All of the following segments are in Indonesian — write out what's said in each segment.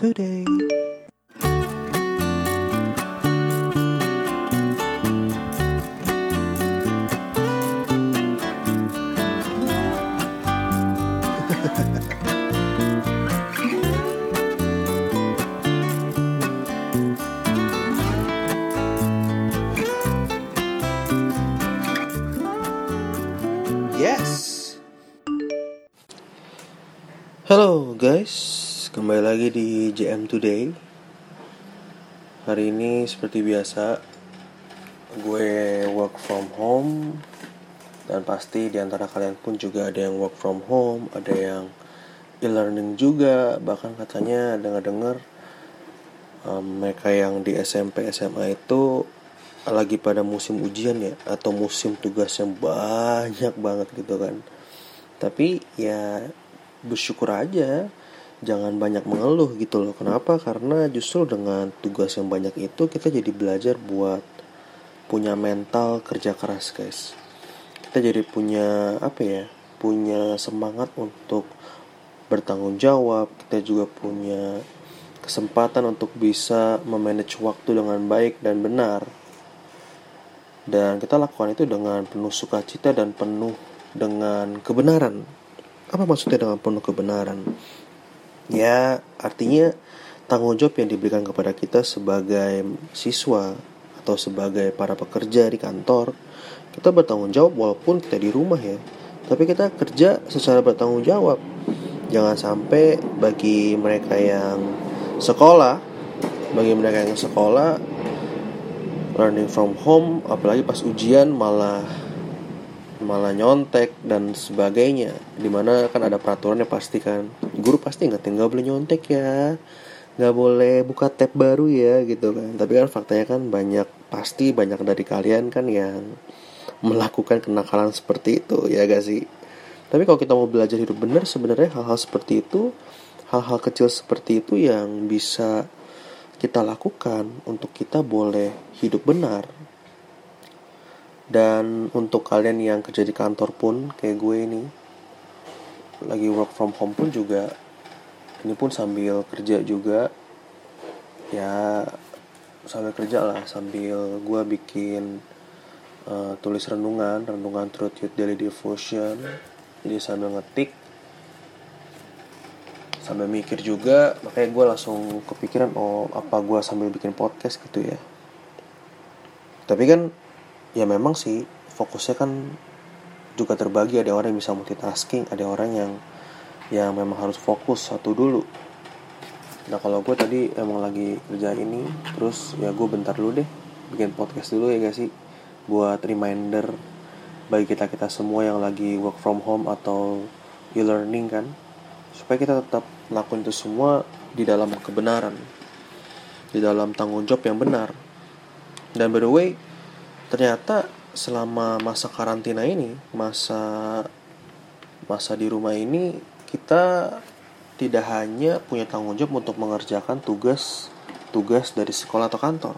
Today. Yes. Halo guys, kembali lagi di JM Today. Hari ini seperti biasa, gue work from home. Dan pasti di antara kalian pun juga ada yang work from home, ada yang e-learning juga, bahkan katanya dengar-dengar um, mereka yang di SMP SMA itu lagi pada musim ujian ya atau musim tugas yang banyak banget gitu kan. Tapi ya bersyukur aja jangan banyak mengeluh gitu loh. Kenapa? Karena justru dengan tugas yang banyak itu kita jadi belajar buat punya mental kerja keras guys. Kita jadi punya apa ya punya semangat untuk bertanggung jawab. Kita juga punya kesempatan untuk bisa memanage waktu dengan baik dan benar. Dan kita lakukan itu dengan penuh sukacita dan penuh dengan kebenaran. Apa maksudnya dengan penuh kebenaran ya artinya tanggung jawab yang diberikan kepada kita sebagai siswa atau sebagai para pekerja di kantor kita bertanggung jawab walaupun kita di rumah ya. Tapi kita kerja secara bertanggung jawab. Jangan sampai bagi mereka yang sekolah bagi mereka yang sekolah learning from home apalagi pas ujian malah malah nyontek dan sebagainya. Di mana kan ada peraturannya pasti kan. Guru pasti nggak nggak boleh nyontek ya. Nggak boleh buka tab baru ya gitu kan. Tapi kan faktanya kan banyak pasti banyak dari kalian kan yang melakukan kenakalan seperti itu ya gak sih? Tapi kalau kita mau belajar hidup benar sebenarnya hal-hal seperti itu hal-hal kecil seperti itu yang bisa kita lakukan untuk kita boleh hidup benar. Dan untuk kalian yang kerja di kantor pun kayak gue ini lagi work from home pun juga ini pun sambil kerja juga. Ya sambil kerja lah sambil gue bikin uh, tulis renungan renungan truth youth daily devotion. Jadi sambil ngetik sambil mikir juga makanya gue langsung kepikiran oh apa gue sambil bikin podcast gitu ya. Tapi kan ya memang sih fokusnya kan juga terbagi. Ada orang yang bisa multitasking ada orang yang yang memang harus fokus satu dulu. Nah kalau gue tadi emang lagi kerja ini terus ya gue bentar dulu deh bikin podcast dulu ya gak sih. Buat reminder bagi kita kita semua yang lagi work from home atau e-learning kan supaya kita tetap melakukan itu semua di dalam kebenaran di dalam tanggung jawab yang benar. Dan by the way ternyata selama masa karantina ini masa masa di rumah ini kita tidak hanya punya tanggung jawab untuk mengerjakan tugas tugas dari sekolah atau kantor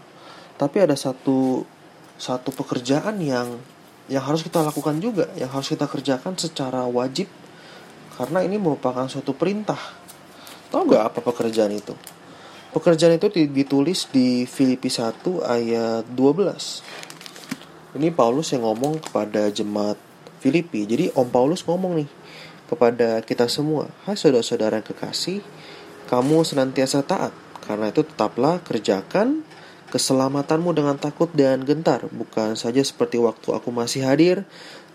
tapi ada satu satu pekerjaan yang yang harus kita lakukan juga yang harus kita kerjakan secara wajib karena ini merupakan suatu perintah Tahu gak apa pekerjaan itu? Pekerjaan itu ditulis di Filipi 1 ayat 12. Ini Paulus yang ngomong kepada jemaat Filipi. Jadi Om Paulus ngomong nih kepada kita semua, "Hai saudara-saudara yang kekasih, kamu senantiasa taat. Karena itu tetaplah kerjakan keselamatanmu dengan takut dan gentar, bukan saja seperti waktu aku masih hadir,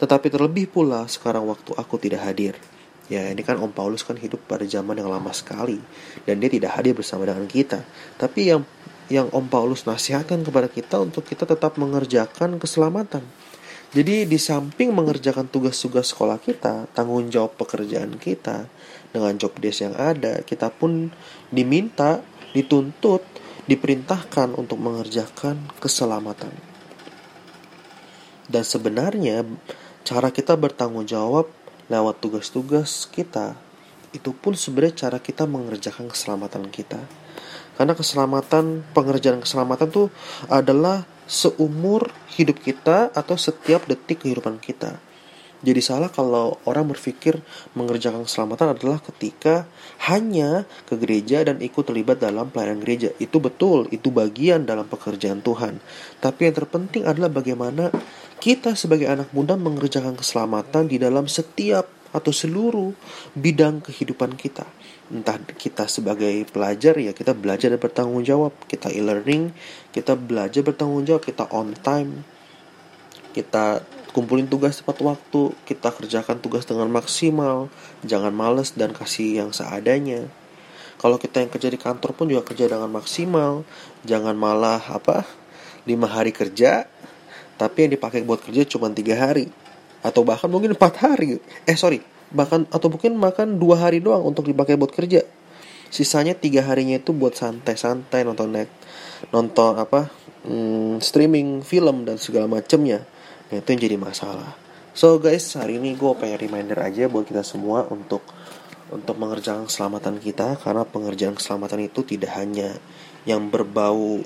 tetapi terlebih pula sekarang waktu aku tidak hadir." Ya ini kan Om Paulus kan hidup pada zaman yang lama sekali dan dia tidak hadir bersama dengan kita. Tapi yang yang Om Paulus nasihatkan kepada kita untuk kita tetap mengerjakan keselamatan. Jadi di samping mengerjakan tugas-tugas sekolah kita, tanggung jawab pekerjaan kita dengan job desk yang ada, kita pun diminta, dituntut, diperintahkan untuk mengerjakan keselamatan. Dan sebenarnya cara kita bertanggung jawab lewat tugas-tugas kita itu pun sebenarnya cara kita mengerjakan keselamatan kita karena keselamatan pengerjaan keselamatan itu adalah seumur hidup kita atau setiap detik kehidupan kita Jadi salah kalau orang berpikir mengerjakan keselamatan adalah ketika hanya ke gereja dan ikut terlibat dalam pelayanan gereja. Itu betul, itu bagian dalam pekerjaan Tuhan. Tapi yang terpenting adalah bagaimana kita sebagai anak muda mengerjakan keselamatan di dalam setiap atau seluruh bidang kehidupan kita. Entah kita sebagai pelajar ya kita belajar dan bertanggung jawab, kita e-learning, kita belajar bertanggung jawab, kita on time, kita kumpulin tugas tepat waktu, kita kerjakan tugas dengan maksimal, jangan males dan kasih yang seadanya. Kalau kita yang kerja di kantor pun juga kerja dengan maksimal, jangan malah apa lima hari kerja, tapi yang dipakai buat kerja cuma tiga hari atau bahkan mungkin empat hari. Eh sorry, bahkan atau mungkin makan dua hari doang untuk dipakai buat kerja. Sisanya tiga harinya itu buat santai-santai nonton net, nonton apa hmm, streaming film dan segala macamnya Nah itu yang jadi masalah. So guys, hari ini gue pengen reminder aja buat kita semua untuk untuk mengerjakan keselamatan kita karena pengerjaan keselamatan itu tidak hanya yang berbau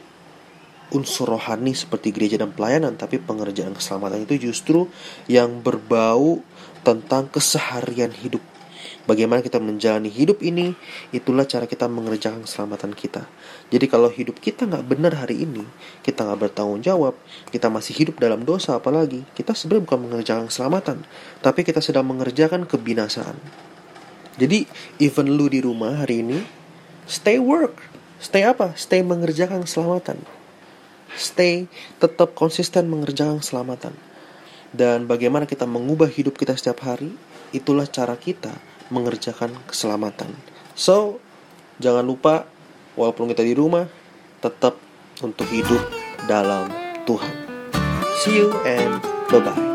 unsur rohani seperti gereja dan pelayanan, tapi pengerjaan keselamatan itu justru yang berbau tentang keseharian hidup Bagaimana kita menjalani hidup ini, itulah cara kita mengerjakan keselamatan kita. Jadi kalau hidup kita nggak benar hari ini, kita nggak bertanggung jawab, kita masih hidup dalam dosa apalagi, kita sebenarnya bukan mengerjakan keselamatan, tapi kita sedang mengerjakan kebinasaan. Jadi even lu di rumah hari ini, stay work, stay apa? Stay mengerjakan keselamatan. Stay tetap konsisten mengerjakan keselamatan. Dan bagaimana kita mengubah hidup kita setiap hari, itulah cara kita mengerjakan keselamatan. So, jangan lupa walaupun kita di rumah tetap untuk hidup dalam Tuhan. See you and bye-bye.